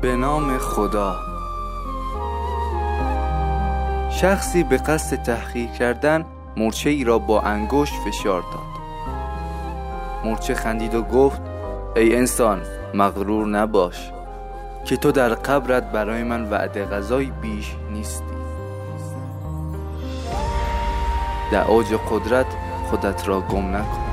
به نام خدا. شخصی به قصد تحقیر کردن مورچه ای را با انگشت فشار داد. مورچه خندید و گفت ای انسان مغرور نباش که تو در قبرت برای من وعده غذای بیش نیستی. در اوج قدرت خودت را گم نکن.